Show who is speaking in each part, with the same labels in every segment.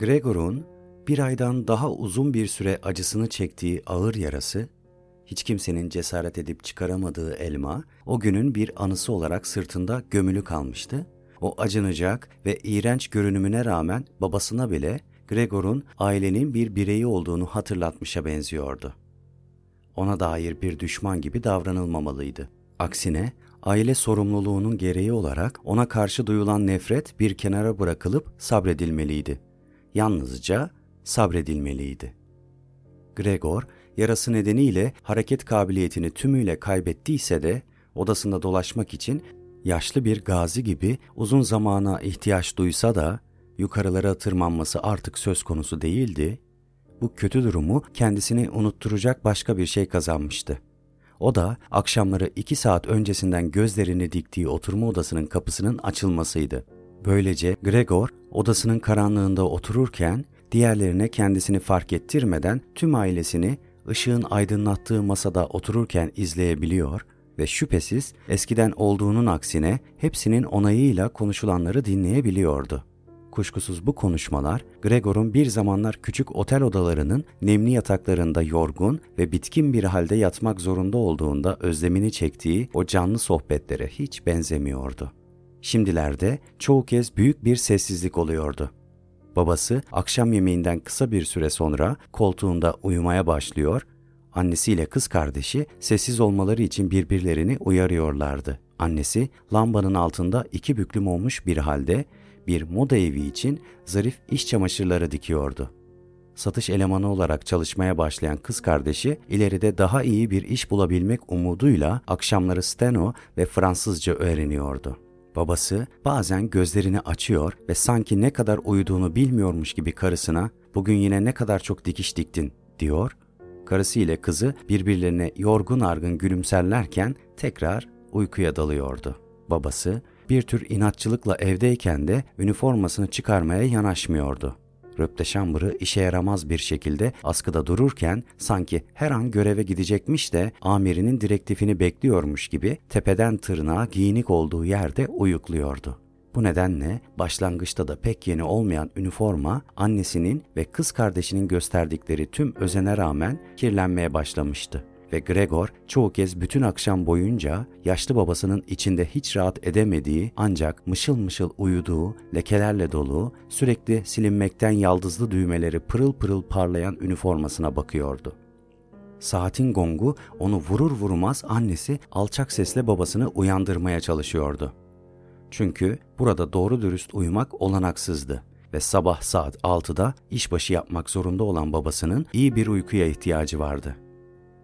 Speaker 1: Gregor'un bir aydan daha uzun bir süre acısını çektiği ağır yarası, hiç kimsenin cesaret edip çıkaramadığı elma, o günün bir anısı olarak sırtında gömülü kalmıştı. O acınacak ve iğrenç görünümüne rağmen babasına bile Gregor'un ailenin bir bireyi olduğunu hatırlatmışa benziyordu. Ona dair bir düşman gibi davranılmamalıydı. Aksine aile sorumluluğunun gereği olarak ona karşı duyulan nefret bir kenara bırakılıp sabredilmeliydi. Yalnızca sabredilmeliydi. Gregor, yarası nedeniyle hareket kabiliyetini tümüyle kaybettiyse de odasında dolaşmak için yaşlı bir gazi gibi uzun zamana ihtiyaç duysa da yukarılara tırmanması artık söz konusu değildi. Bu kötü durumu kendisini unutturacak başka bir şey kazanmıştı. O da akşamları iki saat öncesinden gözlerini diktiği oturma odasının kapısının açılmasıydı. Böylece Gregor odasının karanlığında otururken diğerlerine kendisini fark ettirmeden tüm ailesini ışığın aydınlattığı masada otururken izleyebiliyor ve şüphesiz eskiden olduğunun aksine hepsinin onayıyla konuşulanları dinleyebiliyordu. Kuşkusuz bu konuşmalar Gregor'un bir zamanlar küçük otel odalarının nemli yataklarında yorgun ve bitkin bir halde yatmak zorunda olduğunda özlemini çektiği o canlı sohbetlere hiç benzemiyordu. Şimdilerde çoğu kez büyük bir sessizlik oluyordu. Babası akşam yemeğinden kısa bir süre sonra koltuğunda uyumaya başlıyor, annesiyle kız kardeşi sessiz olmaları için birbirlerini uyarıyorlardı. Annesi lambanın altında iki büklüm olmuş bir halde bir moda evi için zarif iş çamaşırları dikiyordu. Satış elemanı olarak çalışmaya başlayan kız kardeşi ileride daha iyi bir iş bulabilmek umuduyla akşamları steno ve Fransızca öğreniyordu. Babası bazen gözlerini açıyor ve sanki ne kadar uyuduğunu bilmiyormuş gibi karısına bugün yine ne kadar çok dikiş diktin diyor. Karısı ile kızı birbirlerine yorgun argın gülümserlerken tekrar uykuya dalıyordu. Babası bir tür inatçılıkla evdeyken de üniformasını çıkarmaya yanaşmıyordu. Röpteşambırı işe yaramaz bir şekilde askıda dururken sanki her an göreve gidecekmiş de amirinin direktifini bekliyormuş gibi tepeden tırnağa giyinik olduğu yerde uyukluyordu. Bu nedenle başlangıçta da pek yeni olmayan üniforma annesinin ve kız kardeşinin gösterdikleri tüm özene rağmen kirlenmeye başlamıştı ve Gregor çoğu kez bütün akşam boyunca yaşlı babasının içinde hiç rahat edemediği ancak mışıl mışıl uyuduğu, lekelerle dolu, sürekli silinmekten yaldızlı düğmeleri pırıl pırıl parlayan üniformasına bakıyordu. Saatin gongu onu vurur vurmaz annesi alçak sesle babasını uyandırmaya çalışıyordu. Çünkü burada doğru dürüst uyumak olanaksızdı ve sabah saat 6'da işbaşı yapmak zorunda olan babasının iyi bir uykuya ihtiyacı vardı.''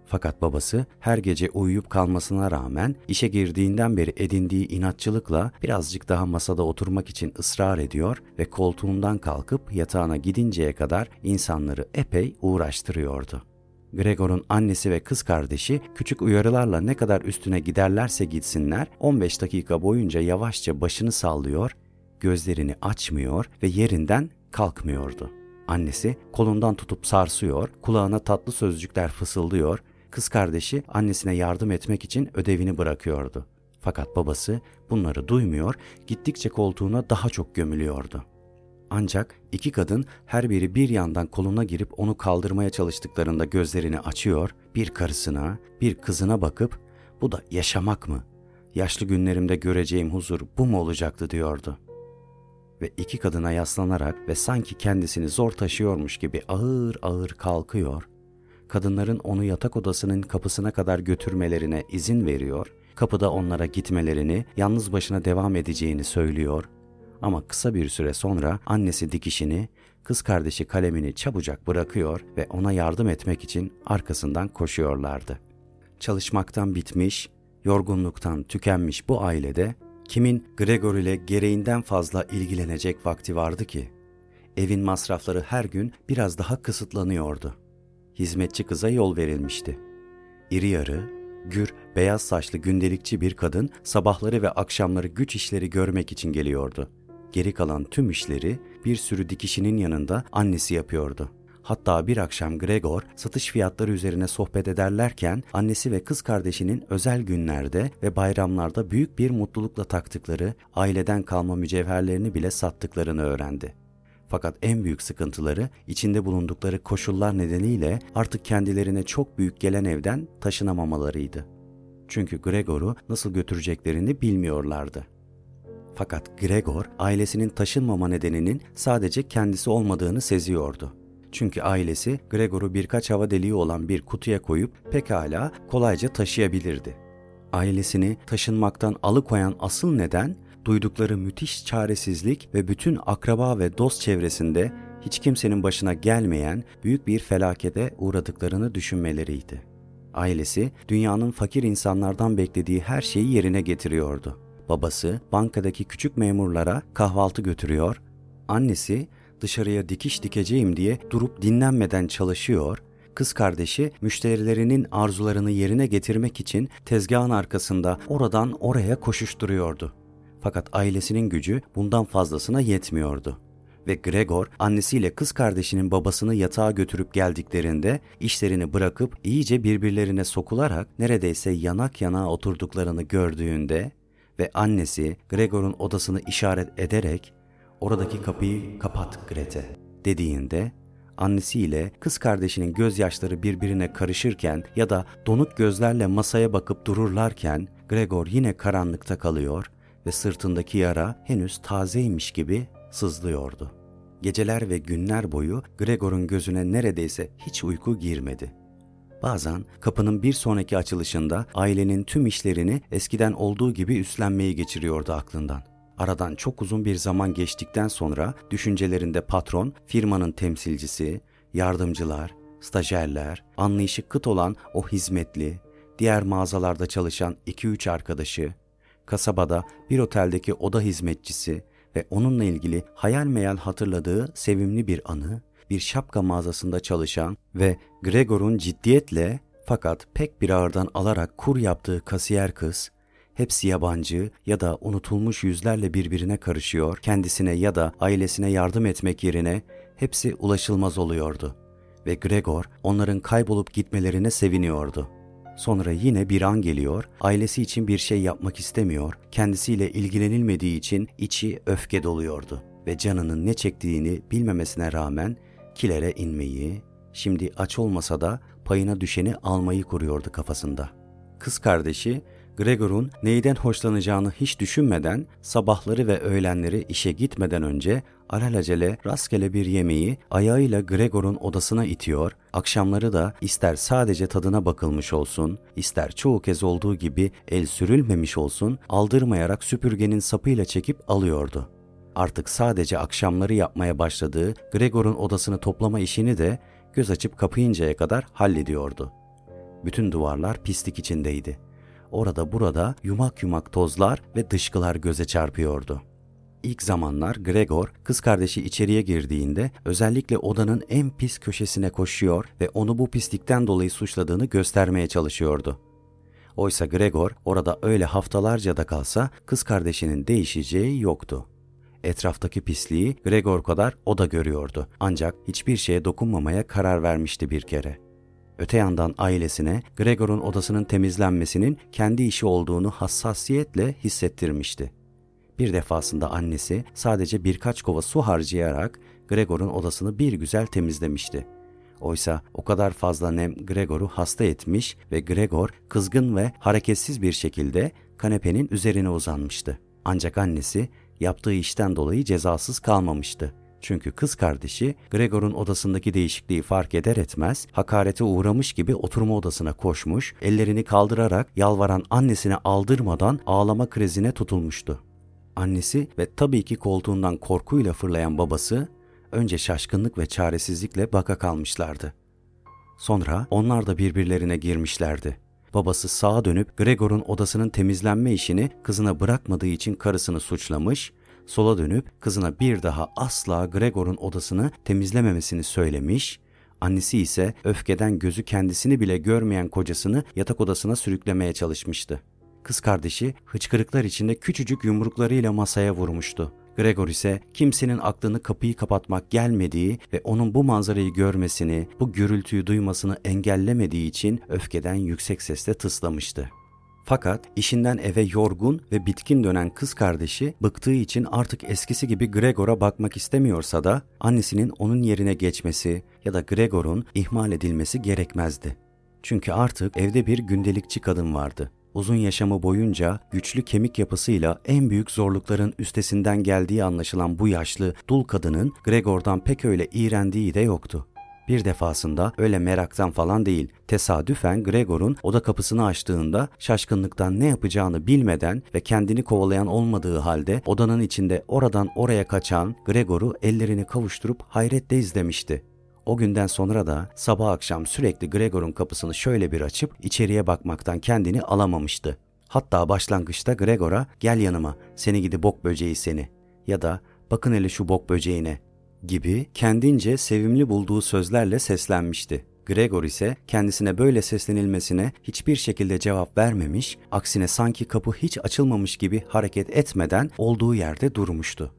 Speaker 1: Fakat babası her gece uyuyup kalmasına rağmen işe girdiğinden beri edindiği inatçılıkla birazcık daha masada oturmak için ısrar ediyor ve koltuğundan kalkıp yatağına gidinceye kadar insanları epey uğraştırıyordu. Gregor'un annesi ve kız kardeşi küçük uyarılarla ne kadar üstüne giderlerse gitsinler 15 dakika boyunca yavaşça başını sallıyor, gözlerini açmıyor ve yerinden kalkmıyordu. Annesi kolundan tutup sarsıyor, kulağına tatlı sözcükler fısıldıyor, Kız kardeşi annesine yardım etmek için ödevini bırakıyordu. Fakat babası bunları duymuyor, gittikçe koltuğuna daha çok gömülüyordu. Ancak iki kadın her biri bir yandan koluna girip onu kaldırmaya çalıştıklarında gözlerini açıyor, bir karısına, bir kızına bakıp bu da yaşamak mı? Yaşlı günlerimde göreceğim huzur bu mu olacaktı diyordu. Ve iki kadına yaslanarak ve sanki kendisini zor taşıyormuş gibi ağır ağır kalkıyor, kadınların onu yatak odasının kapısına kadar götürmelerine izin veriyor, kapıda onlara gitmelerini, yalnız başına devam edeceğini söylüyor. Ama kısa bir süre sonra annesi dikişini, kız kardeşi kalemini çabucak bırakıyor ve ona yardım etmek için arkasından koşuyorlardı. Çalışmaktan bitmiş, yorgunluktan tükenmiş bu ailede kimin Gregor ile gereğinden fazla ilgilenecek vakti vardı ki? Evin masrafları her gün biraz daha kısıtlanıyordu hizmetçi kıza yol verilmişti. İri yarı, gür, beyaz saçlı gündelikçi bir kadın sabahları ve akşamları güç işleri görmek için geliyordu. Geri kalan tüm işleri bir sürü dikişinin yanında annesi yapıyordu. Hatta bir akşam Gregor satış fiyatları üzerine sohbet ederlerken annesi ve kız kardeşinin özel günlerde ve bayramlarda büyük bir mutlulukla taktıkları aileden kalma mücevherlerini bile sattıklarını öğrendi. Fakat en büyük sıkıntıları içinde bulundukları koşullar nedeniyle artık kendilerine çok büyük gelen evden taşınamamalarıydı. Çünkü Gregor'u nasıl götüreceklerini bilmiyorlardı. Fakat Gregor ailesinin taşınmama nedeninin sadece kendisi olmadığını seziyordu. Çünkü ailesi Gregor'u birkaç hava deliği olan bir kutuya koyup pekala kolayca taşıyabilirdi. Ailesini taşınmaktan alıkoyan asıl neden duydukları müthiş çaresizlik ve bütün akraba ve dost çevresinde hiç kimsenin başına gelmeyen büyük bir felakete uğradıklarını düşünmeleriydi. Ailesi dünyanın fakir insanlardan beklediği her şeyi yerine getiriyordu. Babası bankadaki küçük memurlara kahvaltı götürüyor, annesi dışarıya dikiş dikeceğim diye durup dinlenmeden çalışıyor, kız kardeşi müşterilerinin arzularını yerine getirmek için tezgahın arkasında oradan oraya koşuşturuyordu. Fakat ailesinin gücü bundan fazlasına yetmiyordu. Ve Gregor annesiyle kız kardeşinin babasını yatağa götürüp geldiklerinde işlerini bırakıp iyice birbirlerine sokularak neredeyse yanak yana oturduklarını gördüğünde ve annesi Gregor'un odasını işaret ederek oradaki kapıyı kapat Grete dediğinde annesiyle kız kardeşinin gözyaşları birbirine karışırken ya da donuk gözlerle masaya bakıp dururlarken Gregor yine karanlıkta kalıyor ve sırtındaki yara henüz tazeymiş gibi sızlıyordu. Geceler ve günler boyu Gregor'un gözüne neredeyse hiç uyku girmedi. Bazen kapının bir sonraki açılışında ailenin tüm işlerini eskiden olduğu gibi üstlenmeyi geçiriyordu aklından. Aradan çok uzun bir zaman geçtikten sonra düşüncelerinde patron, firmanın temsilcisi, yardımcılar, stajyerler, anlayışı kıt olan o hizmetli, diğer mağazalarda çalışan 2-3 arkadaşı, kasabada bir oteldeki oda hizmetçisi ve onunla ilgili hayal meyal hatırladığı sevimli bir anı, bir şapka mağazasında çalışan ve Gregor'un ciddiyetle fakat pek bir ağırdan alarak kur yaptığı kasiyer kız, hepsi yabancı ya da unutulmuş yüzlerle birbirine karışıyor, kendisine ya da ailesine yardım etmek yerine hepsi ulaşılmaz oluyordu. Ve Gregor onların kaybolup gitmelerine seviniyordu. Sonra yine bir an geliyor, ailesi için bir şey yapmak istemiyor, kendisiyle ilgilenilmediği için içi öfke doluyordu ve canının ne çektiğini bilmemesine rağmen kilere inmeyi, şimdi aç olmasa da payına düşeni almayı kuruyordu kafasında. Kız kardeşi Gregor'un neyden hoşlanacağını hiç düşünmeden sabahları ve öğlenleri işe gitmeden önce alelacele rastgele bir yemeği ayağıyla Gregor'un odasına itiyor, akşamları da ister sadece tadına bakılmış olsun, ister çoğu kez olduğu gibi el sürülmemiş olsun, aldırmayarak süpürgenin sapıyla çekip alıyordu. Artık sadece akşamları yapmaya başladığı Gregor'un odasını toplama işini de göz açıp kapayıncaya kadar hallediyordu. Bütün duvarlar pislik içindeydi. Orada burada yumak yumak tozlar ve dışkılar göze çarpıyordu. İlk zamanlar Gregor kız kardeşi içeriye girdiğinde özellikle odanın en pis köşesine koşuyor ve onu bu pislikten dolayı suçladığını göstermeye çalışıyordu. Oysa Gregor orada öyle haftalarca da kalsa kız kardeşinin değişeceği yoktu. Etraftaki pisliği Gregor kadar o da görüyordu. Ancak hiçbir şeye dokunmamaya karar vermişti bir kere. Öte yandan ailesine Gregor'un odasının temizlenmesinin kendi işi olduğunu hassasiyetle hissettirmişti. Bir defasında annesi sadece birkaç kova su harcayarak Gregor'un odasını bir güzel temizlemişti. Oysa o kadar fazla nem Gregor'u hasta etmiş ve Gregor kızgın ve hareketsiz bir şekilde kanepenin üzerine uzanmıştı. Ancak annesi yaptığı işten dolayı cezasız kalmamıştı. Çünkü kız kardeşi Gregor'un odasındaki değişikliği fark eder etmez hakarete uğramış gibi oturma odasına koşmuş, ellerini kaldırarak yalvaran annesine aldırmadan ağlama krizine tutulmuştu. Annesi ve tabii ki koltuğundan korkuyla fırlayan babası önce şaşkınlık ve çaresizlikle baka kalmışlardı. Sonra onlar da birbirlerine girmişlerdi. Babası sağa dönüp Gregor'un odasının temizlenme işini kızına bırakmadığı için karısını suçlamış, sola dönüp kızına bir daha asla Gregor'un odasını temizlememesini söylemiş, annesi ise öfkeden gözü kendisini bile görmeyen kocasını yatak odasına sürüklemeye çalışmıştı. Kız kardeşi hıçkırıklar içinde küçücük yumruklarıyla masaya vurmuştu. Gregor ise kimsenin aklını kapıyı kapatmak gelmediği ve onun bu manzarayı görmesini, bu gürültüyü duymasını engellemediği için öfkeden yüksek sesle tıslamıştı. Fakat işinden eve yorgun ve bitkin dönen kız kardeşi bıktığı için artık eskisi gibi Gregor'a bakmak istemiyorsa da annesinin onun yerine geçmesi ya da Gregor'un ihmal edilmesi gerekmezdi. Çünkü artık evde bir gündelikçi kadın vardı. Uzun yaşamı boyunca güçlü kemik yapısıyla en büyük zorlukların üstesinden geldiği anlaşılan bu yaşlı dul kadının Gregor'dan pek öyle iğrendiği de yoktu. Bir defasında öyle meraktan falan değil, tesadüfen Gregor'un oda kapısını açtığında şaşkınlıktan ne yapacağını bilmeden ve kendini kovalayan olmadığı halde odanın içinde oradan oraya kaçan Gregor'u ellerini kavuşturup hayretle izlemişti. O günden sonra da sabah akşam sürekli Gregor'un kapısını şöyle bir açıp içeriye bakmaktan kendini alamamıştı. Hatta başlangıçta Gregor'a gel yanıma seni gidi bok böceği seni ya da bakın hele şu bok böceğine gibi kendince sevimli bulduğu sözlerle seslenmişti. Gregor ise kendisine böyle seslenilmesine hiçbir şekilde cevap vermemiş, aksine sanki kapı hiç açılmamış gibi hareket etmeden olduğu yerde durmuştu.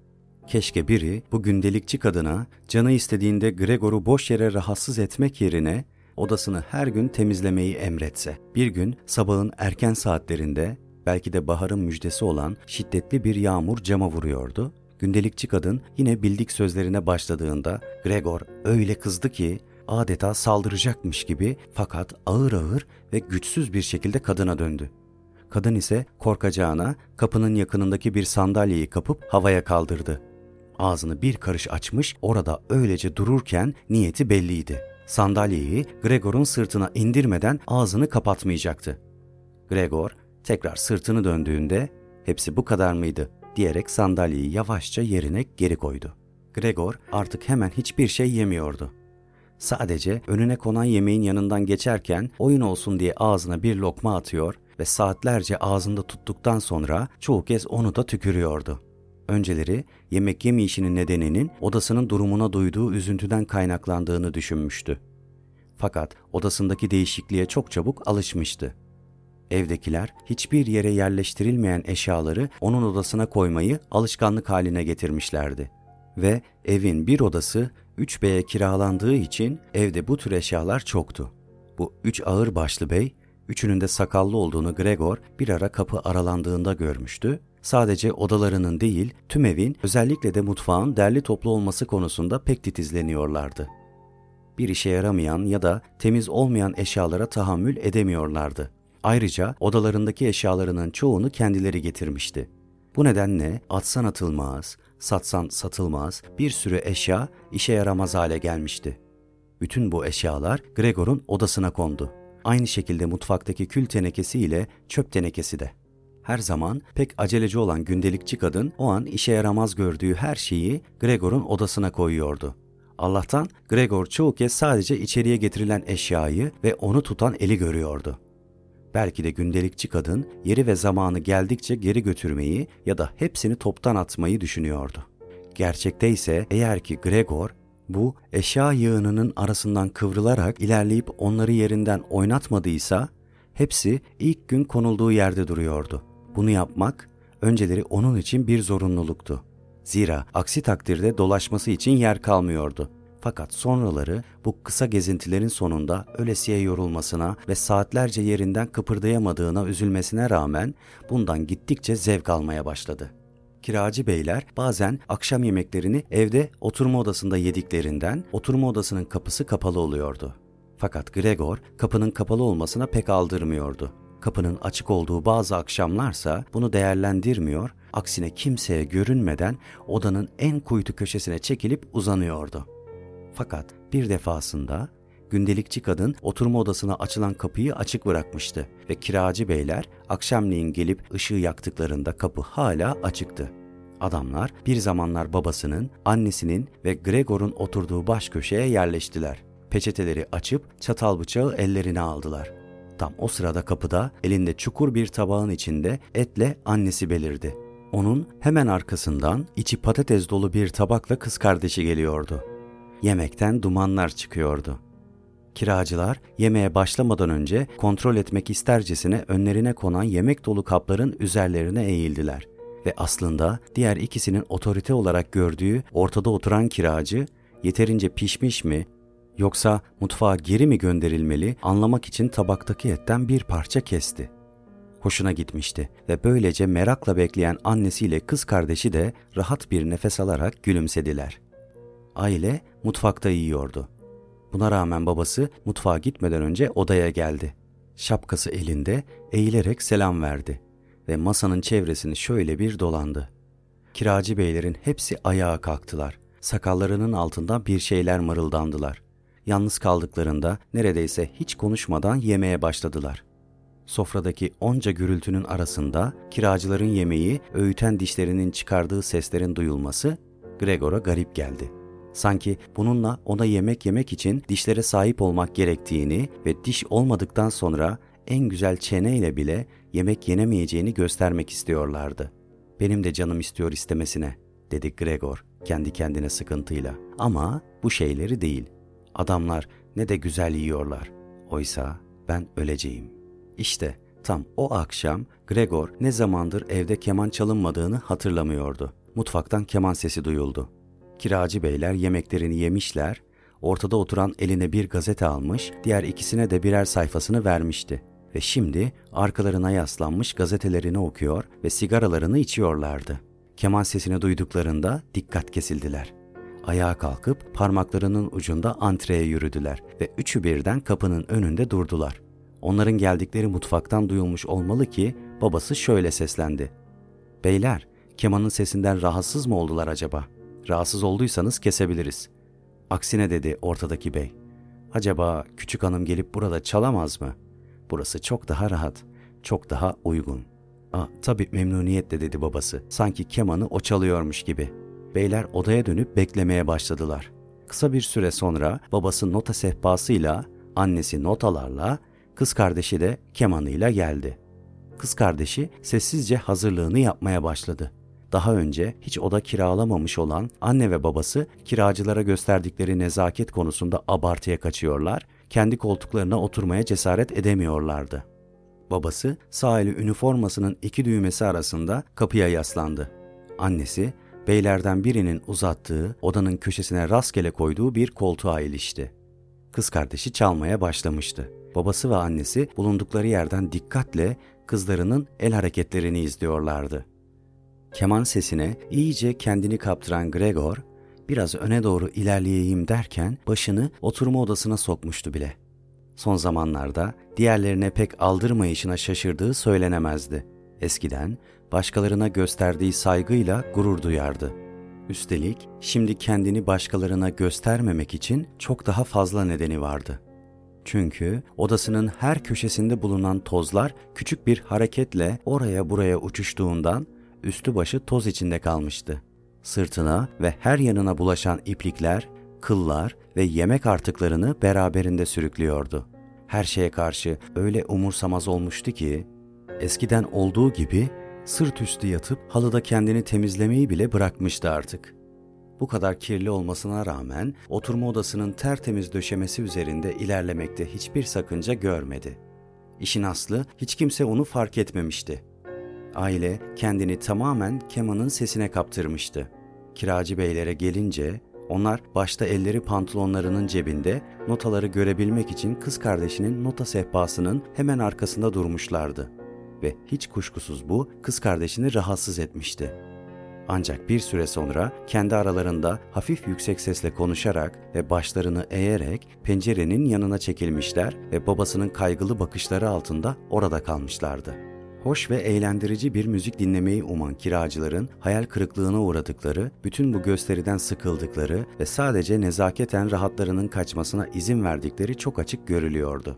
Speaker 1: Keşke biri bu gündelikçi kadına canı istediğinde Gregor'u boş yere rahatsız etmek yerine odasını her gün temizlemeyi emretse. Bir gün sabahın erken saatlerinde belki de baharın müjdesi olan şiddetli bir yağmur cama vuruyordu. Gündelikçi kadın yine bildik sözlerine başladığında Gregor öyle kızdı ki adeta saldıracakmış gibi fakat ağır ağır ve güçsüz bir şekilde kadına döndü. Kadın ise korkacağına kapının yakınındaki bir sandalyeyi kapıp havaya kaldırdı. Ağzını bir karış açmış orada öylece dururken niyeti belliydi. Sandalyeyi Gregor'un sırtına indirmeden ağzını kapatmayacaktı. Gregor tekrar sırtını döndüğünde hepsi bu kadar mıydı diyerek sandalyeyi yavaşça yerine geri koydu. Gregor artık hemen hiçbir şey yemiyordu. Sadece önüne konan yemeğin yanından geçerken oyun olsun diye ağzına bir lokma atıyor ve saatlerce ağzında tuttuktan sonra çoğu kez onu da tükürüyordu. Önceleri yemek yemeyişinin nedeninin odasının durumuna duyduğu üzüntüden kaynaklandığını düşünmüştü. Fakat odasındaki değişikliğe çok çabuk alışmıştı. Evdekiler hiçbir yere yerleştirilmeyen eşyaları onun odasına koymayı alışkanlık haline getirmişlerdi. Ve evin bir odası 3B'ye kiralandığı için evde bu tür eşyalar çoktu. Bu üç ağır başlı bey, üçünün de sakallı olduğunu Gregor bir ara kapı aralandığında görmüştü sadece odalarının değil, tüm evin, özellikle de mutfağın derli toplu olması konusunda pek titizleniyorlardı. Bir işe yaramayan ya da temiz olmayan eşyalara tahammül edemiyorlardı. Ayrıca odalarındaki eşyalarının çoğunu kendileri getirmişti. Bu nedenle atsan atılmaz, satsan satılmaz bir sürü eşya işe yaramaz hale gelmişti. Bütün bu eşyalar Gregor'un odasına kondu. Aynı şekilde mutfaktaki kül tenekesi ile çöp tenekesi de. Her zaman pek aceleci olan gündelikçi kadın o an işe yaramaz gördüğü her şeyi Gregor'un odasına koyuyordu. Allah'tan Gregor çoğu kez sadece içeriye getirilen eşyayı ve onu tutan eli görüyordu. Belki de gündelikçi kadın yeri ve zamanı geldikçe geri götürmeyi ya da hepsini toptan atmayı düşünüyordu. Gerçekte ise eğer ki Gregor bu eşya yığınının arasından kıvrılarak ilerleyip onları yerinden oynatmadıysa hepsi ilk gün konulduğu yerde duruyordu. Bunu yapmak önceleri onun için bir zorunluluktu. Zira aksi takdirde dolaşması için yer kalmıyordu. Fakat sonraları bu kısa gezintilerin sonunda ölesiye yorulmasına ve saatlerce yerinden kıpırdayamadığına üzülmesine rağmen bundan gittikçe zevk almaya başladı. Kiracı beyler bazen akşam yemeklerini evde oturma odasında yediklerinden oturma odasının kapısı kapalı oluyordu. Fakat Gregor kapının kapalı olmasına pek aldırmıyordu. Kapının açık olduğu bazı akşamlarsa bunu değerlendirmiyor, aksine kimseye görünmeden odanın en kuytu köşesine çekilip uzanıyordu. Fakat bir defasında gündelikçi kadın oturma odasına açılan kapıyı açık bırakmıştı ve kiracı beyler akşamleyin gelip ışığı yaktıklarında kapı hala açıktı. Adamlar bir zamanlar babasının, annesinin ve Gregor'un oturduğu baş köşeye yerleştiler. Peçeteleri açıp çatal bıçağı ellerine aldılar. Tam o sırada kapıda elinde çukur bir tabağın içinde etle annesi belirdi. Onun hemen arkasından içi patates dolu bir tabakla kız kardeşi geliyordu. Yemekten dumanlar çıkıyordu. Kiracılar yemeğe başlamadan önce kontrol etmek istercesine önlerine konan yemek dolu kapların üzerlerine eğildiler ve aslında diğer ikisinin otorite olarak gördüğü ortada oturan kiracı yeterince pişmiş mi Yoksa mutfağa geri mi gönderilmeli anlamak için tabaktaki etten bir parça kesti. hoşuna gitmişti ve böylece merakla bekleyen annesiyle kız kardeşi de rahat bir nefes alarak gülümsediler. Aile mutfakta yiyordu. Buna rağmen babası mutfağa gitmeden önce odaya geldi. Şapkası elinde eğilerek selam verdi ve masanın çevresini şöyle bir dolandı. Kiracı beylerin hepsi ayağa kalktılar. Sakallarının altından bir şeyler mırıldandılar. Yalnız kaldıklarında neredeyse hiç konuşmadan yemeye başladılar. Sofradaki onca gürültünün arasında kiracıların yemeği öğüten dişlerinin çıkardığı seslerin duyulması Gregor'a garip geldi. Sanki bununla ona yemek yemek için dişlere sahip olmak gerektiğini ve diş olmadıktan sonra en güzel çeneyle bile yemek yenemeyeceğini göstermek istiyorlardı. Benim de canım istiyor istemesine, dedi Gregor kendi kendine sıkıntıyla. Ama bu şeyleri değil. Adamlar ne de güzel yiyorlar. Oysa ben öleceğim. İşte tam o akşam Gregor ne zamandır evde keman çalınmadığını hatırlamıyordu. Mutfaktan keman sesi duyuldu. Kiracı beyler yemeklerini yemişler, ortada oturan eline bir gazete almış, diğer ikisine de birer sayfasını vermişti. Ve şimdi arkalarına yaslanmış gazetelerini okuyor ve sigaralarını içiyorlardı. Keman sesini duyduklarında dikkat kesildiler. Ayağa kalkıp parmaklarının ucunda antreye yürüdüler ve üçü birden kapının önünde durdular. Onların geldikleri mutfaktan duyulmuş olmalı ki babası şöyle seslendi. Beyler, kemanın sesinden rahatsız mı oldular acaba? Rahatsız olduysanız kesebiliriz. Aksine dedi ortadaki bey. Acaba küçük hanım gelip burada çalamaz mı? Burası çok daha rahat, çok daha uygun. Aa, tabii memnuniyetle dedi babası. Sanki kemanı o çalıyormuş gibi. Beyler odaya dönüp beklemeye başladılar. Kısa bir süre sonra babası nota sehpasıyla, annesi notalarla, kız kardeşi de kemanıyla geldi. Kız kardeşi sessizce hazırlığını yapmaya başladı. Daha önce hiç oda kiralamamış olan anne ve babası kiracılara gösterdikleri nezaket konusunda abartıya kaçıyorlar, kendi koltuklarına oturmaya cesaret edemiyorlardı. Babası sağ eli üniformasının iki düğmesi arasında kapıya yaslandı. Annesi beylerden birinin uzattığı odanın köşesine rastgele koyduğu bir koltuğa ilişti. Kız kardeşi çalmaya başlamıştı. Babası ve annesi bulundukları yerden dikkatle kızlarının el hareketlerini izliyorlardı. Keman sesine iyice kendini kaptıran Gregor, biraz öne doğru ilerleyeyim derken başını oturma odasına sokmuştu bile. Son zamanlarda diğerlerine pek aldırmayışına şaşırdığı söylenemezdi. Eskiden başkalarına gösterdiği saygıyla gurur duyardı. Üstelik şimdi kendini başkalarına göstermemek için çok daha fazla nedeni vardı. Çünkü odasının her köşesinde bulunan tozlar küçük bir hareketle oraya buraya uçuştuğundan üstü başı toz içinde kalmıştı. Sırtına ve her yanına bulaşan iplikler, kıllar ve yemek artıklarını beraberinde sürüklüyordu. Her şeye karşı öyle umursamaz olmuştu ki, eskiden olduğu gibi sırt üstü yatıp halıda kendini temizlemeyi bile bırakmıştı artık. Bu kadar kirli olmasına rağmen oturma odasının tertemiz döşemesi üzerinde ilerlemekte hiçbir sakınca görmedi. İşin aslı hiç kimse onu fark etmemişti. Aile kendini tamamen kemanın sesine kaptırmıştı. Kiracı beylere gelince onlar başta elleri pantolonlarının cebinde notaları görebilmek için kız kardeşinin nota sehpasının hemen arkasında durmuşlardı. Ve hiç kuşkusuz bu kız kardeşini rahatsız etmişti. Ancak bir süre sonra kendi aralarında hafif yüksek sesle konuşarak ve başlarını eğerek pencerenin yanına çekilmişler ve babasının kaygılı bakışları altında orada kalmışlardı.'' Hoş ve eğlendirici bir müzik dinlemeyi uman kiracıların hayal kırıklığına uğradıkları, bütün bu gösteriden sıkıldıkları ve sadece nezaketen rahatlarının kaçmasına izin verdikleri çok açık görülüyordu.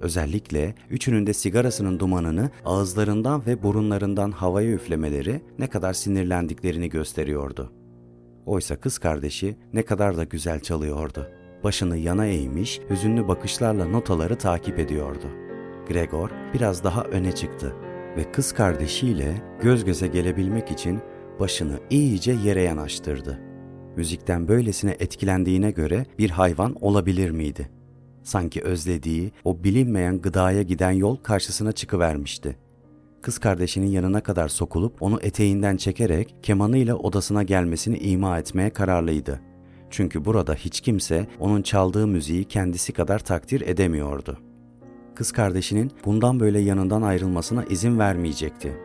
Speaker 1: Özellikle üçünün de sigarasının dumanını ağızlarından ve burunlarından havaya üflemeleri ne kadar sinirlendiklerini gösteriyordu. Oysa kız kardeşi ne kadar da güzel çalıyordu. Başını yana eğmiş, hüzünlü bakışlarla notaları takip ediyordu. Gregor biraz daha öne çıktı ve kız kardeşiyle göz göze gelebilmek için başını iyice yere yanaştırdı. Müzikten böylesine etkilendiğine göre bir hayvan olabilir miydi? Sanki özlediği o bilinmeyen gıdaya giden yol karşısına çıkıvermişti. Kız kardeşinin yanına kadar sokulup onu eteğinden çekerek kemanıyla odasına gelmesini ima etmeye kararlıydı. Çünkü burada hiç kimse onun çaldığı müziği kendisi kadar takdir edemiyordu. Kız kardeşinin bundan böyle yanından ayrılmasına izin vermeyecekti.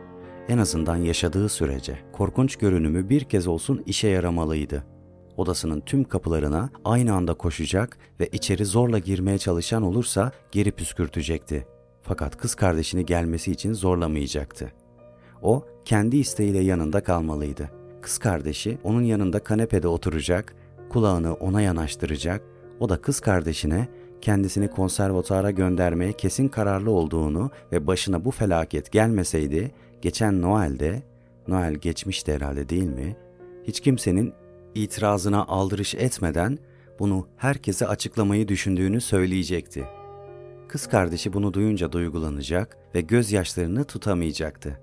Speaker 1: En azından yaşadığı sürece korkunç görünümü bir kez olsun işe yaramalıydı. Odasının tüm kapılarına aynı anda koşacak ve içeri zorla girmeye çalışan olursa geri püskürtecekti. Fakat kız kardeşini gelmesi için zorlamayacaktı. O kendi isteğiyle yanında kalmalıydı. Kız kardeşi onun yanında kanepede oturacak, kulağını ona yanaştıracak, o da kız kardeşine kendisini konservatuara göndermeye kesin kararlı olduğunu ve başına bu felaket gelmeseydi, geçen Noel'de, Noel geçmişti herhalde değil mi? Hiç kimsenin itirazına aldırış etmeden bunu herkese açıklamayı düşündüğünü söyleyecekti. Kız kardeşi bunu duyunca duygulanacak ve gözyaşlarını tutamayacaktı.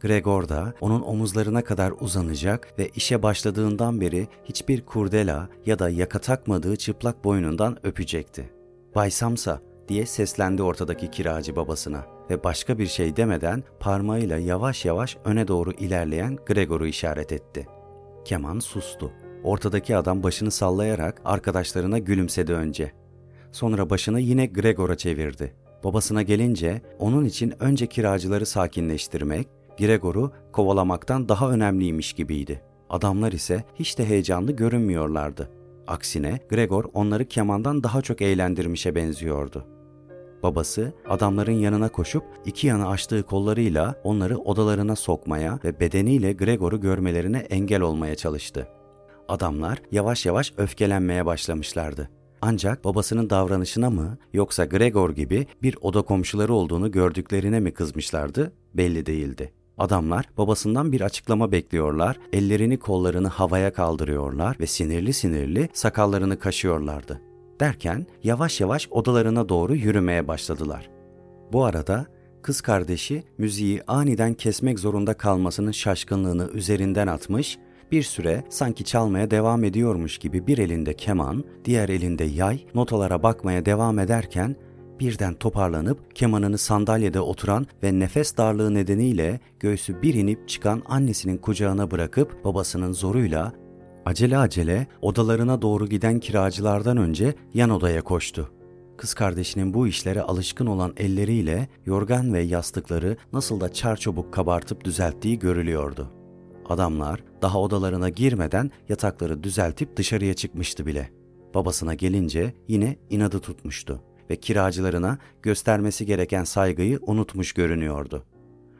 Speaker 1: Gregor da onun omuzlarına kadar uzanacak ve işe başladığından beri hiçbir kurdela ya da yaka takmadığı çıplak boynundan öpecekti. Bay Samsa diye seslendi ortadaki kiracı babasına ve başka bir şey demeden parmağıyla yavaş yavaş öne doğru ilerleyen Gregor'u işaret etti. Keman sustu. Ortadaki adam başını sallayarak arkadaşlarına gülümsedi önce. Sonra başını yine Gregor'a çevirdi. Babasına gelince onun için önce kiracıları sakinleştirmek, Gregor'u kovalamaktan daha önemliymiş gibiydi. Adamlar ise hiç de heyecanlı görünmüyorlardı. Aksine Gregor onları kemandan daha çok eğlendirmişe benziyordu. Babası adamların yanına koşup iki yana açtığı kollarıyla onları odalarına sokmaya ve bedeniyle Gregor'u görmelerine engel olmaya çalıştı. Adamlar yavaş yavaş öfkelenmeye başlamışlardı. Ancak babasının davranışına mı yoksa Gregor gibi bir oda komşuları olduğunu gördüklerine mi kızmışlardı belli değildi. Adamlar babasından bir açıklama bekliyorlar, ellerini kollarını havaya kaldırıyorlar ve sinirli sinirli sakallarını kaşıyorlardı. Derken yavaş yavaş odalarına doğru yürümeye başladılar. Bu arada kız kardeşi müziği aniden kesmek zorunda kalmasının şaşkınlığını üzerinden atmış, bir süre sanki çalmaya devam ediyormuş gibi bir elinde keman, diğer elinde yay, notalara bakmaya devam ederken birden toparlanıp kemanını sandalyede oturan ve nefes darlığı nedeniyle göğsü bir inip çıkan annesinin kucağına bırakıp babasının zoruyla acele acele odalarına doğru giden kiracılardan önce yan odaya koştu. Kız kardeşinin bu işlere alışkın olan elleriyle yorgan ve yastıkları nasıl da çarçabuk kabartıp düzelttiği görülüyordu. Adamlar daha odalarına girmeden yatakları düzeltip dışarıya çıkmıştı bile. Babasına gelince yine inadı tutmuştu ve kiracılarına göstermesi gereken saygıyı unutmuş görünüyordu.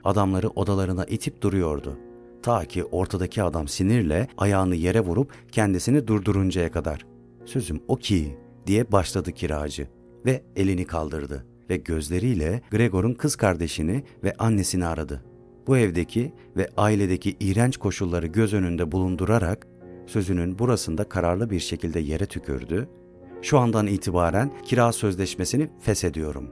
Speaker 1: Adamları odalarına itip duruyordu. Ta ki ortadaki adam sinirle ayağını yere vurup kendisini durduruncaya kadar. Sözüm o ki diye başladı kiracı ve elini kaldırdı ve gözleriyle Gregor'un kız kardeşini ve annesini aradı. Bu evdeki ve ailedeki iğrenç koşulları göz önünde bulundurarak sözünün burasında kararlı bir şekilde yere tükürdü şu andan itibaren kira sözleşmesini feshediyorum.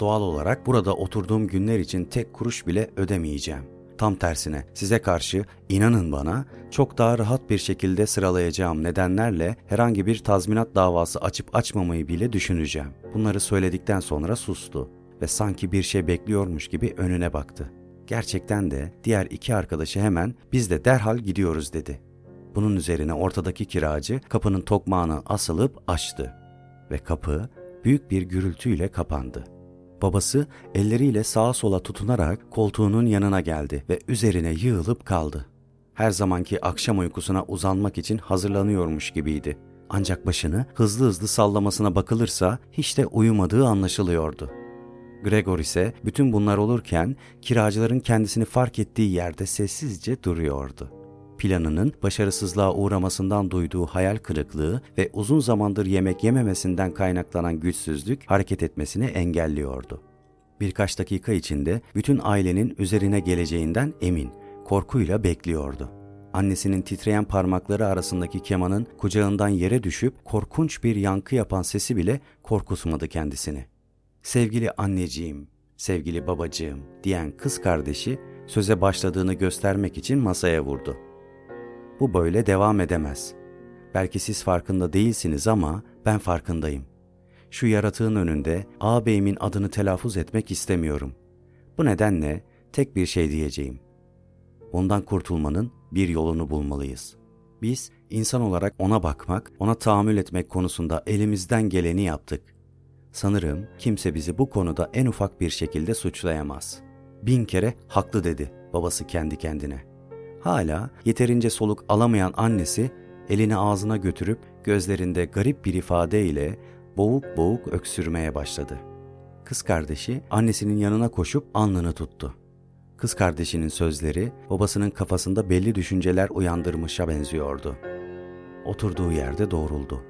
Speaker 1: Doğal olarak burada oturduğum günler için tek kuruş bile ödemeyeceğim. Tam tersine size karşı inanın bana çok daha rahat bir şekilde sıralayacağım nedenlerle herhangi bir tazminat davası açıp açmamayı bile düşüneceğim. Bunları söyledikten sonra sustu ve sanki bir şey bekliyormuş gibi önüne baktı. Gerçekten de diğer iki arkadaşı hemen biz de derhal gidiyoruz dedi. Bunun üzerine ortadaki kiracı kapının tokmağını asılıp açtı ve kapı büyük bir gürültüyle kapandı. Babası elleriyle sağa sola tutunarak koltuğunun yanına geldi ve üzerine yığılıp kaldı. Her zamanki akşam uykusuna uzanmak için hazırlanıyormuş gibiydi. Ancak başını hızlı hızlı sallamasına bakılırsa hiç de uyumadığı anlaşılıyordu. Gregor ise bütün bunlar olurken kiracıların kendisini fark ettiği yerde sessizce duruyordu planının başarısızlığa uğramasından duyduğu hayal kırıklığı ve uzun zamandır yemek yememesinden kaynaklanan güçsüzlük hareket etmesini engelliyordu. Birkaç dakika içinde bütün ailenin üzerine geleceğinden emin, korkuyla bekliyordu. Annesinin titreyen parmakları arasındaki kemanın kucağından yere düşüp korkunç bir yankı yapan sesi bile korkutmadı kendisini. Sevgili anneciğim, sevgili babacığım diyen kız kardeşi söze başladığını göstermek için masaya vurdu. Bu böyle devam edemez. Belki siz farkında değilsiniz ama ben farkındayım. Şu yaratığın önünde ağabeyimin adını telaffuz etmek istemiyorum. Bu nedenle tek bir şey diyeceğim. Ondan kurtulmanın bir yolunu bulmalıyız. Biz insan olarak ona bakmak, ona tahammül etmek konusunda elimizden geleni yaptık. Sanırım kimse bizi bu konuda en ufak bir şekilde suçlayamaz. Bin kere haklı dedi babası kendi kendine. Hala yeterince soluk alamayan annesi elini ağzına götürüp gözlerinde garip bir ifadeyle boğuk boğuk öksürmeye başladı. Kız kardeşi annesinin yanına koşup alnını tuttu. Kız kardeşinin sözleri babasının kafasında belli düşünceler uyandırmışa benziyordu. Oturduğu yerde doğruldu.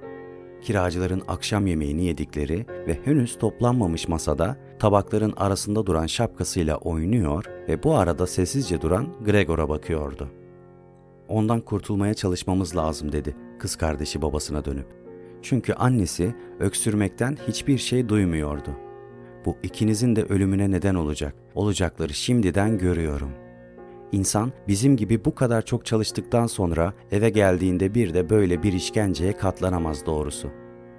Speaker 1: Kiracıların akşam yemeğini yedikleri ve henüz toplanmamış masada tabakların arasında duran şapkasıyla oynuyor ve bu arada sessizce duran Gregor'a bakıyordu. Ondan kurtulmaya çalışmamız lazım dedi kız kardeşi babasına dönüp. Çünkü annesi öksürmekten hiçbir şey duymuyordu. Bu ikinizin de ölümüne neden olacak. Olacakları şimdiden görüyorum. İnsan bizim gibi bu kadar çok çalıştıktan sonra eve geldiğinde bir de böyle bir işkenceye katlanamaz doğrusu.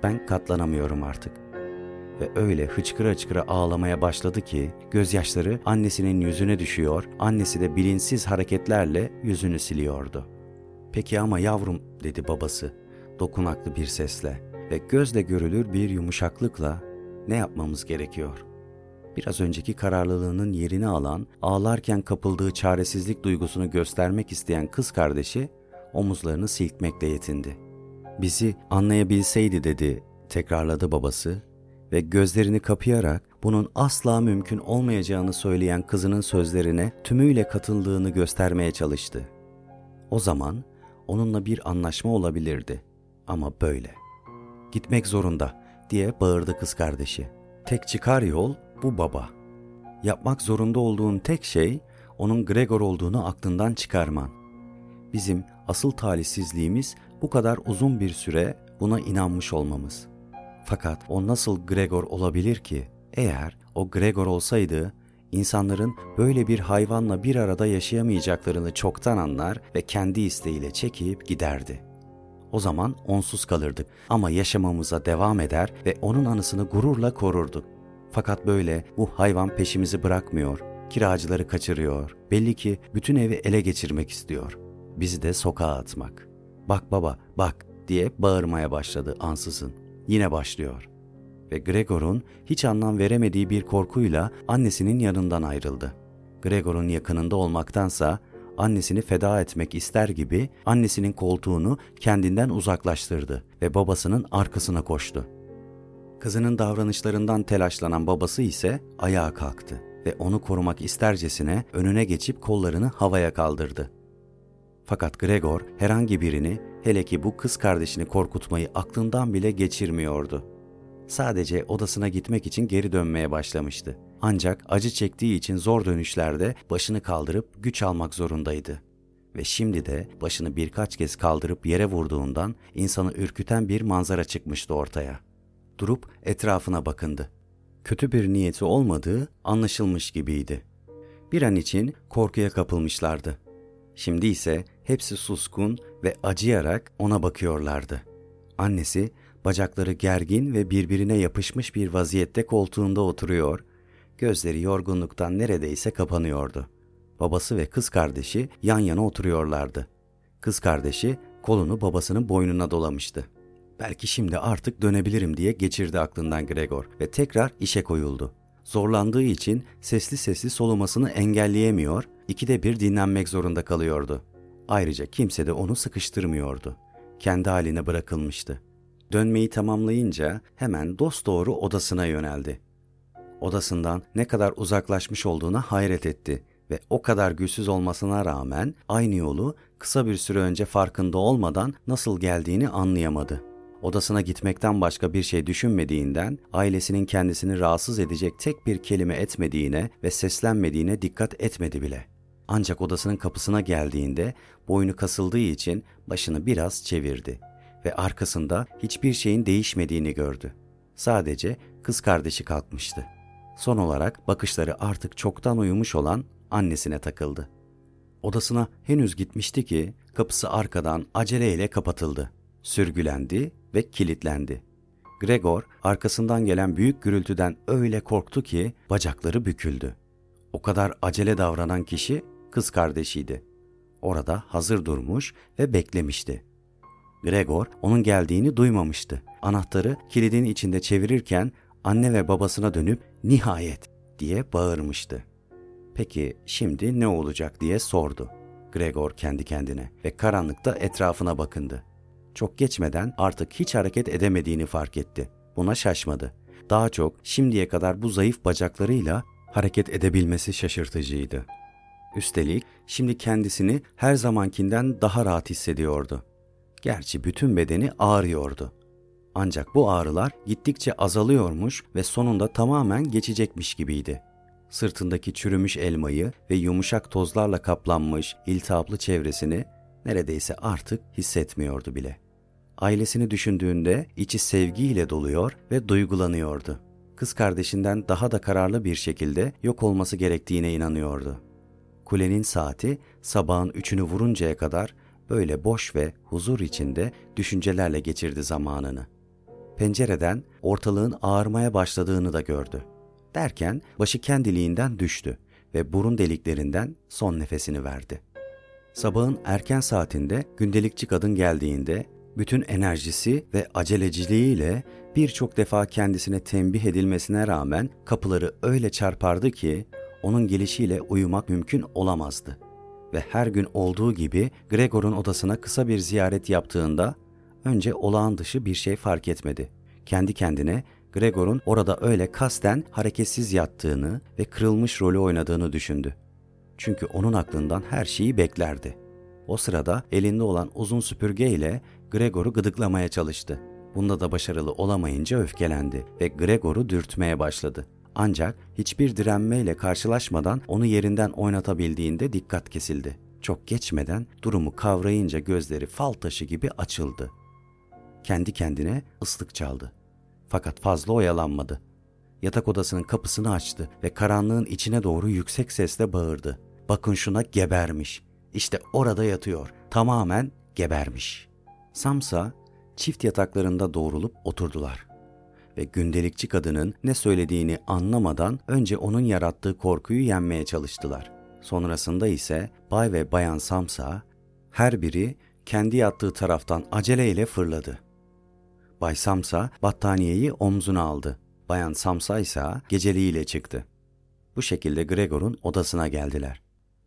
Speaker 1: Ben katlanamıyorum artık. Ve öyle hıçkıra hıçkıra ağlamaya başladı ki gözyaşları annesinin yüzüne düşüyor, annesi de bilinçsiz hareketlerle yüzünü siliyordu. Peki ama yavrum dedi babası dokunaklı bir sesle ve gözle görülür bir yumuşaklıkla ne yapmamız gerekiyor? Biraz önceki kararlılığının yerini alan, ağlarken kapıldığı çaresizlik duygusunu göstermek isteyen kız kardeşi omuzlarını silkmekle yetindi. Bizi anlayabilseydi dedi, tekrarladı babası ve gözlerini kapayarak bunun asla mümkün olmayacağını söyleyen kızının sözlerine tümüyle katıldığını göstermeye çalıştı. O zaman onunla bir anlaşma olabilirdi ama böyle. Gitmek zorunda diye bağırdı kız kardeşi. Tek çıkar yol bu baba. Yapmak zorunda olduğun tek şey onun Gregor olduğunu aklından çıkarman. Bizim asıl talihsizliğimiz bu kadar uzun bir süre buna inanmış olmamız. Fakat o nasıl Gregor olabilir ki? Eğer o Gregor olsaydı insanların böyle bir hayvanla bir arada yaşayamayacaklarını çoktan anlar ve kendi isteğiyle çekip giderdi. O zaman onsuz kalırdık ama yaşamamıza devam eder ve onun anısını gururla korurduk. Fakat böyle bu hayvan peşimizi bırakmıyor, kiracıları kaçırıyor. Belli ki bütün evi ele geçirmek istiyor. Bizi de sokağa atmak. Bak baba, bak diye bağırmaya başladı ansızın. Yine başlıyor. Ve Gregor'un hiç anlam veremediği bir korkuyla annesinin yanından ayrıldı. Gregor'un yakınında olmaktansa annesini feda etmek ister gibi annesinin koltuğunu kendinden uzaklaştırdı ve babasının arkasına koştu. Kızının davranışlarından telaşlanan babası ise ayağa kalktı ve onu korumak istercesine önüne geçip kollarını havaya kaldırdı. Fakat Gregor herhangi birini, hele ki bu kız kardeşini korkutmayı aklından bile geçirmiyordu. Sadece odasına gitmek için geri dönmeye başlamıştı. Ancak acı çektiği için zor dönüşlerde başını kaldırıp güç almak zorundaydı. Ve şimdi de başını birkaç kez kaldırıp yere vurduğundan insanı ürküten bir manzara çıkmıştı ortaya. Durup etrafına bakındı. Kötü bir niyeti olmadığı anlaşılmış gibiydi. Bir an için korkuya kapılmışlardı. Şimdi ise hepsi suskun ve acıyarak ona bakıyorlardı. Annesi bacakları gergin ve birbirine yapışmış bir vaziyette koltuğunda oturuyor, gözleri yorgunluktan neredeyse kapanıyordu. Babası ve kız kardeşi yan yana oturuyorlardı. Kız kardeşi kolunu babasının boynuna dolamıştı. Belki şimdi artık dönebilirim diye geçirdi aklından Gregor ve tekrar işe koyuldu. Zorlandığı için sesli sesli solumasını engelleyemiyor, ikide bir dinlenmek zorunda kalıyordu. Ayrıca kimse de onu sıkıştırmıyordu. Kendi haline bırakılmıştı. Dönmeyi tamamlayınca hemen dosdoğru odasına yöneldi. Odasından ne kadar uzaklaşmış olduğuna hayret etti ve o kadar güçsüz olmasına rağmen aynı yolu kısa bir süre önce farkında olmadan nasıl geldiğini anlayamadı. Odasına gitmekten başka bir şey düşünmediğinden ailesinin kendisini rahatsız edecek tek bir kelime etmediğine ve seslenmediğine dikkat etmedi bile. Ancak odasının kapısına geldiğinde boynu kasıldığı için başını biraz çevirdi ve arkasında hiçbir şeyin değişmediğini gördü. Sadece kız kardeşi kalkmıştı. Son olarak bakışları artık çoktan uyumuş olan annesine takıldı. Odasına henüz gitmişti ki kapısı arkadan aceleyle kapatıldı. Sürgülendi ve kilitlendi. Gregor arkasından gelen büyük gürültüden öyle korktu ki bacakları büküldü. O kadar acele davranan kişi kız kardeşiydi. Orada hazır durmuş ve beklemişti. Gregor onun geldiğini duymamıştı. Anahtarı kilidin içinde çevirirken anne ve babasına dönüp nihayet diye bağırmıştı. Peki şimdi ne olacak diye sordu. Gregor kendi kendine ve karanlıkta etrafına bakındı. Çok geçmeden artık hiç hareket edemediğini fark etti. Buna şaşmadı. Daha çok şimdiye kadar bu zayıf bacaklarıyla hareket edebilmesi şaşırtıcıydı. Üstelik şimdi kendisini her zamankinden daha rahat hissediyordu. Gerçi bütün bedeni ağrıyordu. Ancak bu ağrılar gittikçe azalıyormuş ve sonunda tamamen geçecekmiş gibiydi. Sırtındaki çürümüş elmayı ve yumuşak tozlarla kaplanmış iltihaplı çevresini neredeyse artık hissetmiyordu bile. Ailesini düşündüğünde içi sevgiyle doluyor ve duygulanıyordu. Kız kardeşinden daha da kararlı bir şekilde yok olması gerektiğine inanıyordu. Kulenin saati sabahın üçünü vuruncaya kadar böyle boş ve huzur içinde düşüncelerle geçirdi zamanını. Pencereden ortalığın ağarmaya başladığını da gördü. Derken başı kendiliğinden düştü ve burun deliklerinden son nefesini verdi. Sabahın erken saatinde gündelikçi kadın geldiğinde bütün enerjisi ve aceleciliğiyle birçok defa kendisine tembih edilmesine rağmen kapıları öyle çarpardı ki onun gelişiyle uyumak mümkün olamazdı. Ve her gün olduğu gibi Gregor'un odasına kısa bir ziyaret yaptığında önce olağan dışı bir şey fark etmedi. Kendi kendine Gregor'un orada öyle kasten hareketsiz yattığını ve kırılmış rolü oynadığını düşündü. Çünkü onun aklından her şeyi beklerdi. O sırada elinde olan uzun süpürge ile Gregor'u gıdıklamaya çalıştı. Bunda da başarılı olamayınca öfkelendi ve Gregor'u dürtmeye başladı. Ancak hiçbir direnmeyle karşılaşmadan onu yerinden oynatabildiğinde dikkat kesildi. Çok geçmeden durumu kavrayınca gözleri fal taşı gibi açıldı. Kendi kendine ıslık çaldı. Fakat fazla oyalanmadı. Yatak odasının kapısını açtı ve karanlığın içine doğru yüksek sesle bağırdı. Bakın şuna gebermiş. İşte orada yatıyor. Tamamen gebermiş. Samsa çift yataklarında doğrulup oturdular. Ve gündelikçi kadının ne söylediğini anlamadan önce onun yarattığı korkuyu yenmeye çalıştılar. Sonrasında ise Bay ve Bayan Samsa her biri kendi yattığı taraftan aceleyle fırladı. Bay Samsa battaniyeyi omzuna aldı. Bayan Samsa ise geceliğiyle çıktı. Bu şekilde Gregor'un odasına geldiler.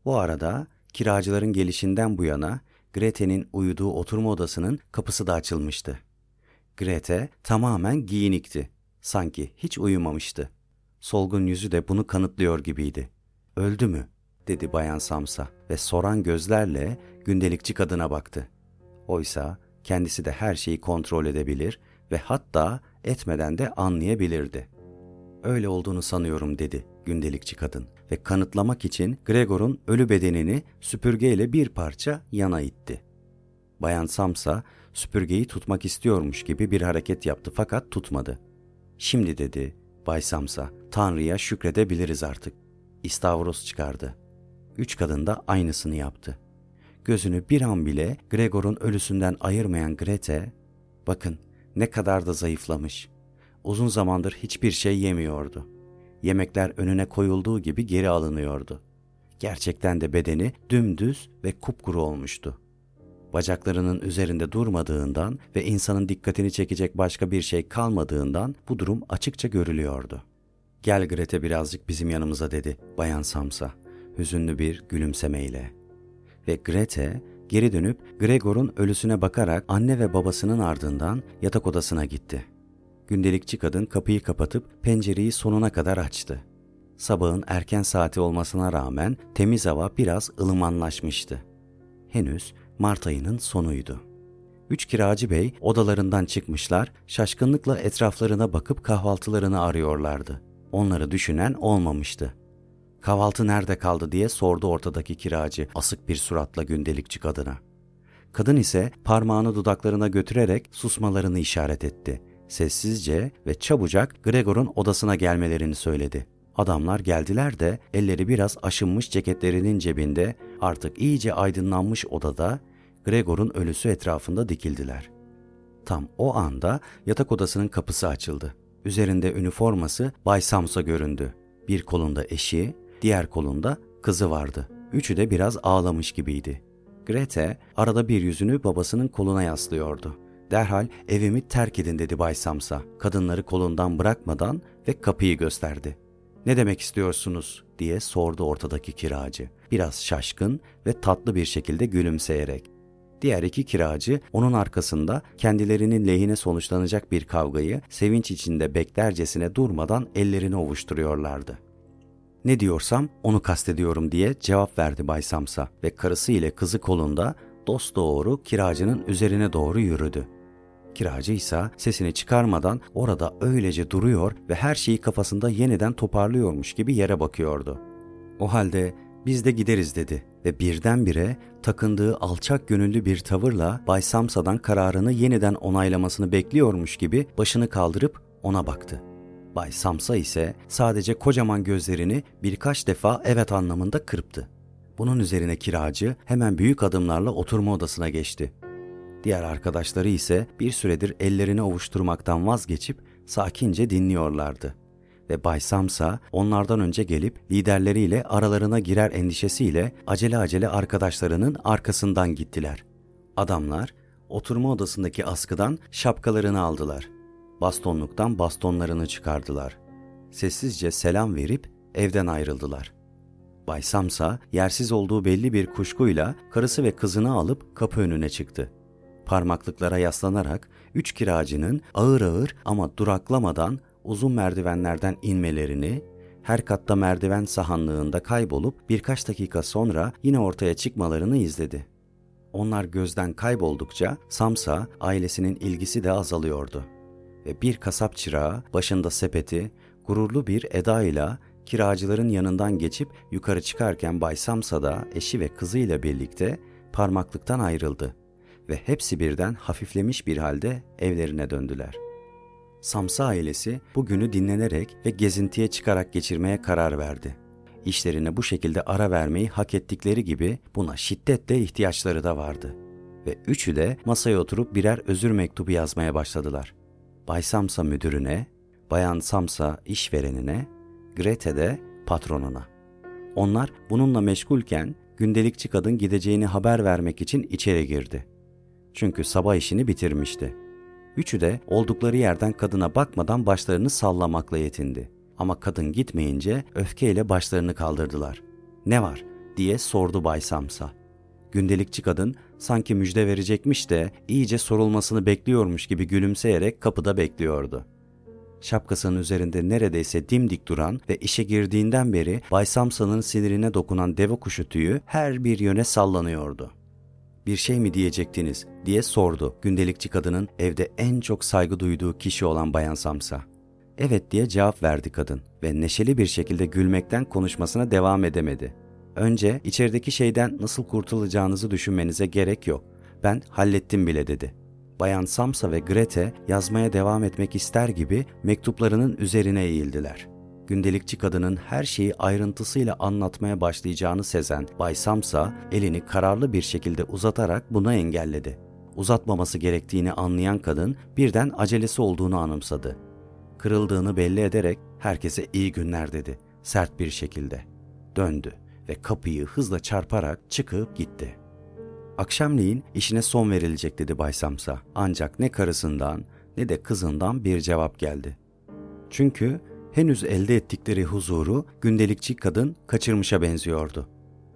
Speaker 1: Bu arada kiracıların gelişinden bu yana Grete'nin uyuduğu oturma odasının kapısı da açılmıştı. Grete tamamen giyinikti. Sanki hiç uyumamıştı. Solgun yüzü de bunu kanıtlıyor gibiydi. Öldü mü? dedi Bayan Samsa ve soran gözlerle gündelikçi kadına baktı. Oysa kendisi de her şeyi kontrol edebilir ve hatta etmeden de anlayabilirdi. Öyle olduğunu sanıyorum dedi gündelikçi kadın ve kanıtlamak için Gregor'un ölü bedenini süpürgeyle bir parça yana itti. Bayan Samsa süpürgeyi tutmak istiyormuş gibi bir hareket yaptı fakat tutmadı. Şimdi dedi Bay Samsa, Tanrı'ya şükredebiliriz artık. İstavros çıkardı. Üç kadın da aynısını yaptı. Gözünü bir an bile Gregor'un ölüsünden ayırmayan Grete, bakın ne kadar da zayıflamış. Uzun zamandır hiçbir şey yemiyordu. Yemekler önüne koyulduğu gibi geri alınıyordu. Gerçekten de bedeni dümdüz ve kupkuru olmuştu. Bacaklarının üzerinde durmadığından ve insanın dikkatini çekecek başka bir şey kalmadığından bu durum açıkça görülüyordu. Gel Grete birazcık bizim yanımıza dedi Bayan Samsa hüzünlü bir gülümsemeyle. Ve Grete geri dönüp Gregor'un ölüsüne bakarak anne ve babasının ardından yatak odasına gitti. Gündelikçi kadın kapıyı kapatıp pencereyi sonuna kadar açtı. Sabahın erken saati olmasına rağmen temiz hava biraz ılımanlaşmıştı. Henüz Mart ayının sonuydu. Üç kiracı bey odalarından çıkmışlar, şaşkınlıkla etraflarına bakıp kahvaltılarını arıyorlardı. Onları düşünen olmamıştı. Kahvaltı nerede kaldı diye sordu ortadaki kiracı asık bir suratla gündelikçi kadına. Kadın ise parmağını dudaklarına götürerek susmalarını işaret etti. Sessizce ve çabucak Gregor'un odasına gelmelerini söyledi. Adamlar geldiler de elleri biraz aşınmış ceketlerinin cebinde artık iyice aydınlanmış odada Gregor'un ölüsü etrafında dikildiler. Tam o anda yatak odasının kapısı açıldı. Üzerinde üniforması Bay Samsa göründü. Bir kolunda eşi, diğer kolunda kızı vardı. Üçü de biraz ağlamış gibiydi. Grete arada bir yüzünü babasının koluna yaslıyordu. Derhal evimi terk edin dedi Bay Samsa. Kadınları kolundan bırakmadan ve kapıyı gösterdi. Ne demek istiyorsunuz diye sordu ortadaki kiracı. Biraz şaşkın ve tatlı bir şekilde gülümseyerek. Diğer iki kiracı onun arkasında kendilerinin lehine sonuçlanacak bir kavgayı sevinç içinde beklercesine durmadan ellerini ovuşturuyorlardı. Ne diyorsam onu kastediyorum diye cevap verdi Bay Samsa ve karısı ile kızı kolunda dost doğru kiracının üzerine doğru yürüdü. Kiracı ise sesini çıkarmadan orada öylece duruyor ve her şeyi kafasında yeniden toparlıyormuş gibi yere bakıyordu. O halde biz de gideriz dedi ve birdenbire takındığı alçak gönüllü bir tavırla Bay Samsa'dan kararını yeniden onaylamasını bekliyormuş gibi başını kaldırıp ona baktı. Bay Samsa ise sadece kocaman gözlerini birkaç defa evet anlamında kırptı. Bunun üzerine kiracı hemen büyük adımlarla oturma odasına geçti. Diğer arkadaşları ise bir süredir ellerini ovuşturmaktan vazgeçip sakince dinliyorlardı. Ve Bay Samsa onlardan önce gelip liderleriyle aralarına girer endişesiyle acele acele arkadaşlarının arkasından gittiler. Adamlar oturma odasındaki askıdan şapkalarını aldılar. Bastonluktan bastonlarını çıkardılar. Sessizce selam verip evden ayrıldılar.'' Bay Samsa yersiz olduğu belli bir kuşkuyla karısı ve kızını alıp kapı önüne çıktı. Parmaklıklara yaslanarak üç kiracının ağır ağır ama duraklamadan uzun merdivenlerden inmelerini, her katta merdiven sahanlığında kaybolup birkaç dakika sonra yine ortaya çıkmalarını izledi. Onlar gözden kayboldukça Samsa ailesinin ilgisi de azalıyordu. Ve bir kasap çırağı başında sepeti gururlu bir edayla kiracıların yanından geçip yukarı çıkarken Bay Samsa da eşi ve kızıyla birlikte parmaklıktan ayrıldı ve hepsi birden hafiflemiş bir halde evlerine döndüler. Samsa ailesi bugünü dinlenerek ve gezintiye çıkarak geçirmeye karar verdi. İşlerine bu şekilde ara vermeyi hak ettikleri gibi buna şiddetle ihtiyaçları da vardı. Ve üçü de masaya oturup birer özür mektubu yazmaya başladılar. Bay Samsa müdürüne, Bayan Samsa işverenine Grete de patronuna. Onlar bununla meşgulken gündelikçi kadın gideceğini haber vermek için içeri girdi. Çünkü sabah işini bitirmişti. Üçü de oldukları yerden kadına bakmadan başlarını sallamakla yetindi. Ama kadın gitmeyince öfkeyle başlarını kaldırdılar. Ne var diye sordu Bay Samsa. Gündelikçi kadın sanki müjde verecekmiş de iyice sorulmasını bekliyormuş gibi gülümseyerek kapıda bekliyordu şapkasının üzerinde neredeyse dimdik duran ve işe girdiğinden beri Bay Samsa'nın sinirine dokunan deve kuşu tüyü her bir yöne sallanıyordu. Bir şey mi diyecektiniz diye sordu gündelikçi kadının evde en çok saygı duyduğu kişi olan Bayan Samsa. Evet diye cevap verdi kadın ve neşeli bir şekilde gülmekten konuşmasına devam edemedi. Önce içerideki şeyden nasıl kurtulacağınızı düşünmenize gerek yok. Ben hallettim bile dedi. Bayan Samsa ve Grete yazmaya devam etmek ister gibi mektuplarının üzerine eğildiler. Gündelikçi kadının her şeyi ayrıntısıyla anlatmaya başlayacağını sezen Bay Samsa elini kararlı bir şekilde uzatarak bunu engelledi. Uzatmaması gerektiğini anlayan kadın birden acelesi olduğunu anımsadı. Kırıldığını belli ederek herkese iyi günler dedi sert bir şekilde. Döndü ve kapıyı hızla çarparak çıkıp gitti. Akşamleyin işine son verilecek dedi Bay Samsa. Ancak ne karısından ne de kızından bir cevap geldi. Çünkü henüz elde ettikleri huzuru gündelikçi kadın kaçırmışa benziyordu.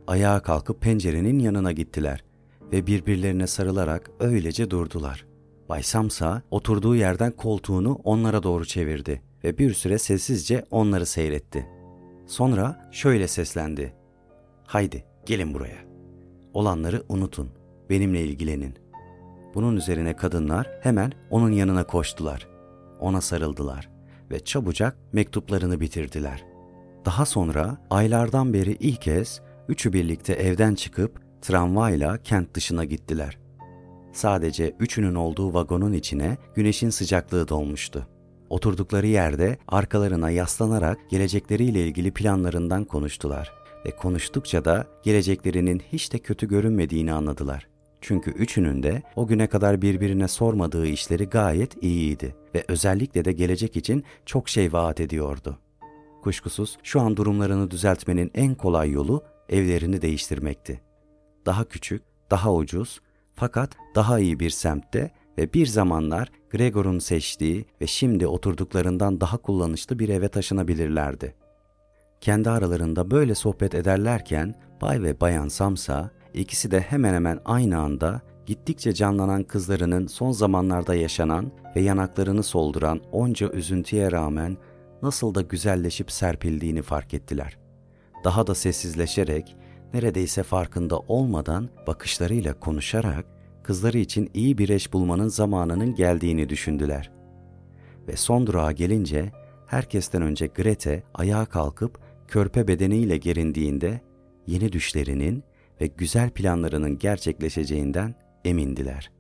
Speaker 1: Ayağa kalkıp pencerenin yanına gittiler ve birbirlerine sarılarak öylece durdular. Bay Samsa oturduğu yerden koltuğunu onlara doğru çevirdi ve bir süre sessizce onları seyretti. Sonra şöyle seslendi. Haydi gelin buraya.'' Olanları unutun. Benimle ilgilenin. Bunun üzerine kadınlar hemen onun yanına koştular. Ona sarıldılar ve çabucak mektuplarını bitirdiler. Daha sonra aylardan beri ilk kez üçü birlikte evden çıkıp tramvayla kent dışına gittiler. Sadece üçünün olduğu vagonun içine güneşin sıcaklığı dolmuştu. Oturdukları yerde arkalarına yaslanarak gelecekleriyle ilgili planlarından konuştular ve konuştukça da geleceklerinin hiç de kötü görünmediğini anladılar. Çünkü üçünün de o güne kadar birbirine sormadığı işleri gayet iyiydi ve özellikle de gelecek için çok şey vaat ediyordu. Kuşkusuz şu an durumlarını düzeltmenin en kolay yolu evlerini değiştirmekti. Daha küçük, daha ucuz fakat daha iyi bir semtte ve bir zamanlar Gregor'un seçtiği ve şimdi oturduklarından daha kullanışlı bir eve taşınabilirlerdi. Kendi aralarında böyle sohbet ederlerken Bay ve Bayan Samsa ikisi de hemen hemen aynı anda gittikçe canlanan kızlarının son zamanlarda yaşanan ve yanaklarını solduran onca üzüntüye rağmen nasıl da güzelleşip serpildiğini fark ettiler. Daha da sessizleşerek, neredeyse farkında olmadan bakışlarıyla konuşarak kızları için iyi bir eş bulmanın zamanının geldiğini düşündüler. Ve son durağa gelince herkesten önce Grete ayağa kalkıp körpe bedeniyle gerindiğinde yeni düşlerinin ve güzel planlarının gerçekleşeceğinden emindiler.''